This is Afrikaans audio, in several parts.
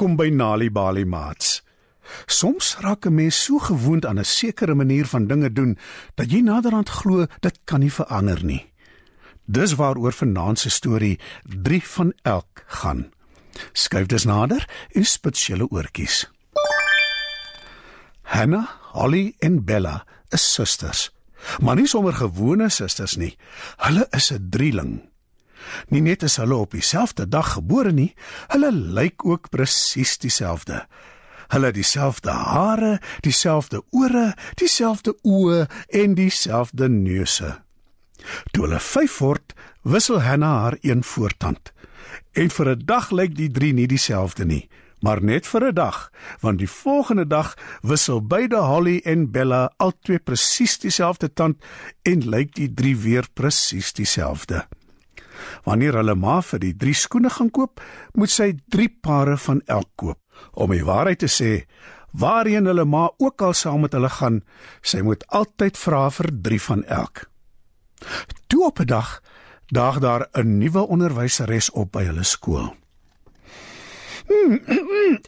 Welkom by Nali Bali Mats. Soms raak 'n mens so gewoond aan 'n sekere manier van dinge doen dat jy naderhand glo dit kan nie verander nie. Dis waaroor vanaand se storie 3 van elk gaan. Skuif dus nader en spits julle oortjies. Hannah, Holly en Bella is susters. Maar nie sommer gewone susters nie. Hulle is 'n drieling. Nie net is hulle op dieselfde dag gebore nie, hulle lyk ook presies dieselfde. Hulle het dieselfde hare, dieselfde ore, dieselfde oë en dieselfde neuse. Toe hulle 5 word, wissel Hannah haar een voortand. En vir 'n dag lyk die drie nie dieselfde nie, maar net vir 'n dag, want die volgende dag wissel beide Holly en Bella albei presies dieselfde tand en lyk die drie weer presies dieselfde. Wanneer hulle ma vir die drie skoene gaan koop, moet sy 3 pare van elk koop. Om die waarheid te sê, waarheen hulle ma ook al saam met hulle gaan, sy moet altyd vra vir 3 van elk. Toe op 'n dag daag daar 'n nuwe onderwyseres op by hulle skool.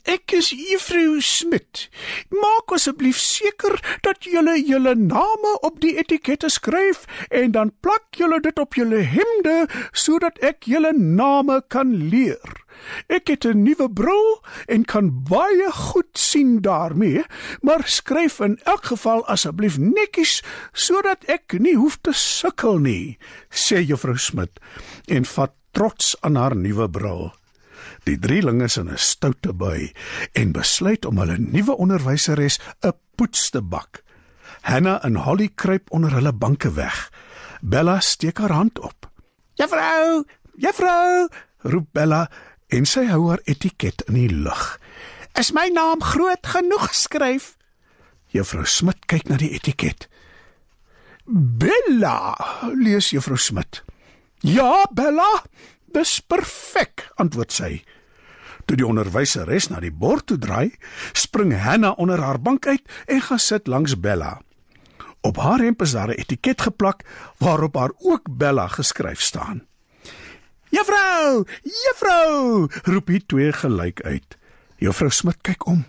Ek is Juffrou Smit. Maak asseblief seker dat julle julle name op die etikette skryf en dan plak julle dit op julle hemde sodat ek julle name kan leer. Ek het 'n nuwe bril en kan baie goed sien daarmee, maar skryf in elk geval asseblief netjies sodat ek nie hoef te sukkel nie, sê Juffrou Smit en vat trots aan haar nuwe bril. Die drielinge is in 'n stoute bui en besluit om hulle nuwe onderwyseres 'n poets te bak. Hannah en Holly kruip onder hulle banke weg. Bella steek haar hand op. "Juffrou, juffrou," roep Bella en sy hou haar etiket in die lug. "Is my naam groot genoeg geskryf?" Juffrou Smit kyk na die etiket. "Bella," lees Juffrou Smit. "Ja, Bella." Dis perfek, antwoord sy. Toe die onderwyseres na die bord toe draai, spring Hannah onder haar bank uit en gaan sit langs Bella. Op haar hemp is daar 'n etiket geplak waarop haar ook Bella geskryf staan. "Juffrou, juffrou!" roep die twee gelyk uit. Juffrou Smit kyk om.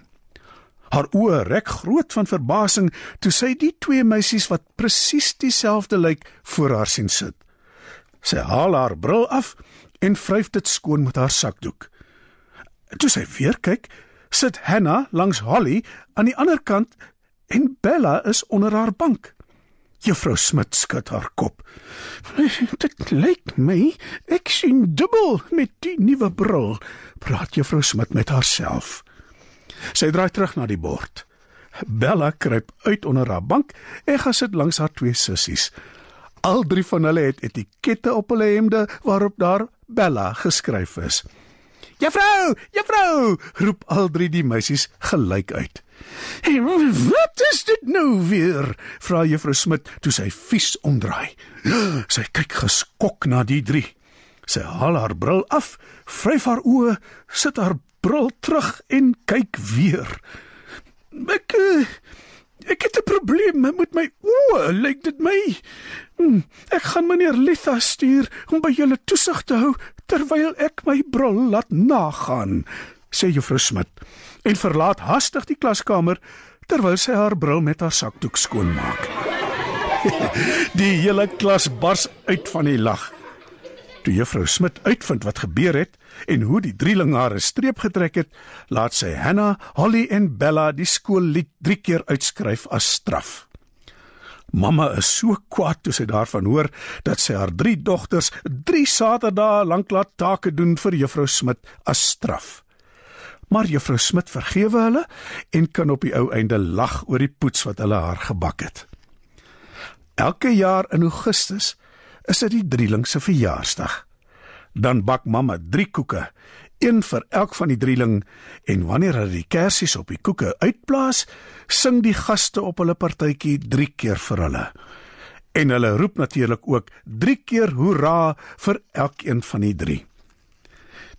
Haar oë rek groot van verbasing toe sy die twee meisies wat presies dieselfde lyk voor haar sien sit. Sy haal haar bril af en vryf dit skoon met haar sakdoek. Toe sy weer kyk, sit Hannah langs Holly aan die ander kant en Bella is onder haar bank. Juffrou Smit skud haar kop. "Dit lyk my ek sien dubbel met die nuwe bril," praat Juffrou Smit met haarself. Sy draai terug na die bord. Bella kruip uit onder haar bank en gaan sit langs haar twee sissies. Al drie van hulle het etikette op hulle hemde waarop daar Bella geskryf is. "Juffrou, juffrou!" roep al drie die meisies gelyk uit. Hey, "Wat is dit nou weer?" vra Juffrou Smit toe sy vies omdraai. Sy kyk geskok na die drie. Sy haal haar bril af, vryf haar oë, sit haar bril terug en kyk weer. "Ek uh, ek het 'n probleem met my oë, lyk dit my. Hm, ek gaan meneer Litha stuur om by julle toesig te hou terwyl ek my bril laat nagaan, sê juffrou Smit en verlaat hastig die klaskamer terwyl sy haar bril met haar sakdoek skoonmaak. die hele klas bars uit van die lag. Toe juffrou Smit uitvind wat gebeur het en hoe die drieling haar 'n streep getrek het, laat sy Hannah, Holly en Bella die skoollied 3 keer uitskryf as straf. Mamma is so kwaad toe sy daarvan hoor dat sy haar drie dogters 3 Saterdae lank laat take doen vir juffrou Smit as straf. Maar juffrou Smit vergewe hulle en kan op die ou einde lag oor die poets wat hulle haar gebak het. Elke jaar in Augustus is dit die drieling se verjaarsdag. Dan bak mamma 3 koeke een vir elk van die drieling en wanneer hulle die kersies op die koeke uitplaas, sing die gaste op hulle partytjie 3 keer vir hulle. En hulle roep natuurlik ook 3 keer hoera vir elkeen van die 3.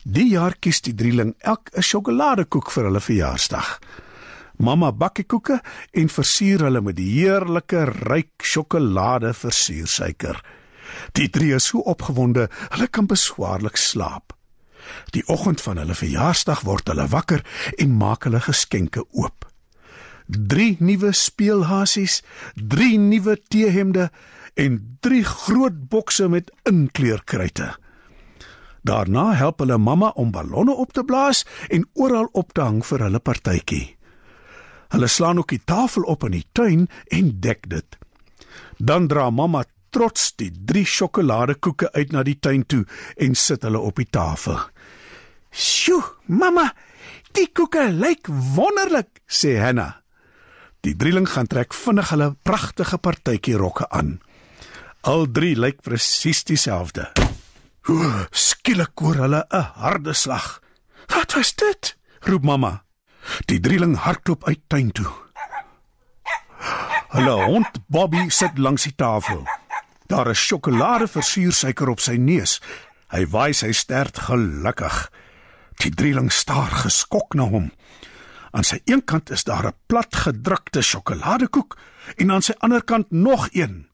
Die jaar kies die drieling elk 'n sjokoladekoek vir hulle verjaarsdag. Mamma bak die koeke en versier hulle met die heerlike ryk sjokolade versiersuiker. Die drie is so opgewonde, hulle kan beswaarlik slaap. Die oggend van hulle verjaarsdag word hulle wakker en maak hulle geskenke oop. 3 nuwe speelhasies, 3 nuwe teehemde en 3 groot bokse met inkleurkruite. Daarna help hulle mamma om ballonne op te blaas en oral op te hang vir hulle partytjie. Hulle slaan ook die tafel op in die tuin en dek dit. Dan dra mamma trots die 3 sjokoladekoeke uit na die tuin toe en sit hulle op die tafel. "Sjoe, mamma, die koeke lyk wonderlik," sê Hanna. Die drieling gaan trek vinnig hulle pragtige partytjie rokke aan. Al drie lyk presies dieselfde. Skielik hoor hulle 'n harde slag. "Wat was dit?" roep mamma. Die drieling hardloop uit tuin toe. Hulle hond Bobby sit langs die tafel. Daar is sjokolade versuursuiker op sy neus. Hy waai sy stert gelukkig. Die drieling staar geskok na hom. Aan sy een kant is daar 'n plat gedrukte sjokoladekoek en aan sy ander kant nog een.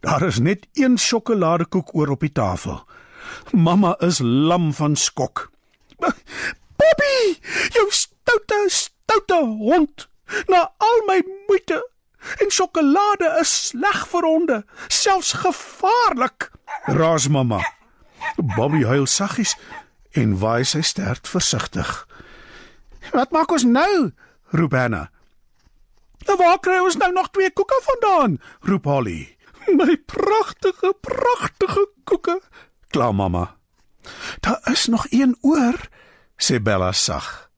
Daar is net een sjokoladekoek oor op die tafel. Mamma is lam van skok. Bobby, jou stoute, stoute hond. Na al my moeite en sjokolade is sleg vir honde, selfs gevaarlik. Raas mamma. Bobby huil saggies en waai sy stert versigtig. Wat maak ons nou? roep Anna. Nou waar kry ons nou nog twee koeke vandaan? roep Holly. My pragtige, pragtige koeke, kla mamma. Daar is nog een oor, sê Bella sag.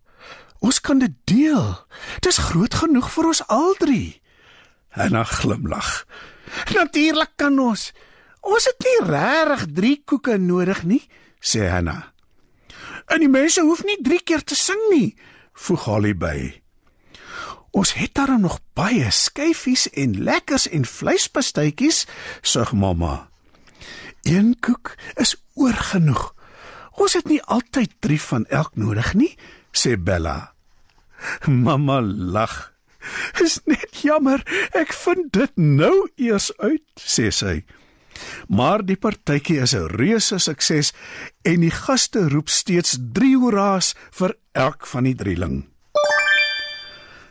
Ons kan dit deel. Dis groot genoeg vir ons al drie. Anna glimlag. Natuurlik kan ons. Ons het nie regtig 3 koeke nodig nie, sê Hanna. En die mense hoef nie 3 keer te sing nie, voeg Holly by. Ons het daar nog baie skyfies en lekkers en vleispastytjies, sug mamma. Een koek is oor genoeg. Ons het nie altyd 3 van elk nodig nie, sê Bella. Mamma lag. Is net jammer, ek vind dit nou eers uit, sê sy. Maar die partytjie is 'n reuse sukses en die gaste roep steeds 3 hoera's vir elk van die drieling.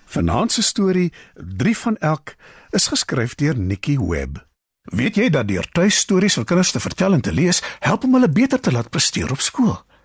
Vanaand se storie, 3 van elk, is geskryf deur Nikki Webb. Weet jy dat deur tuistories vir kinders te vertel en te lees, help om hulle beter te laat presteer op skool?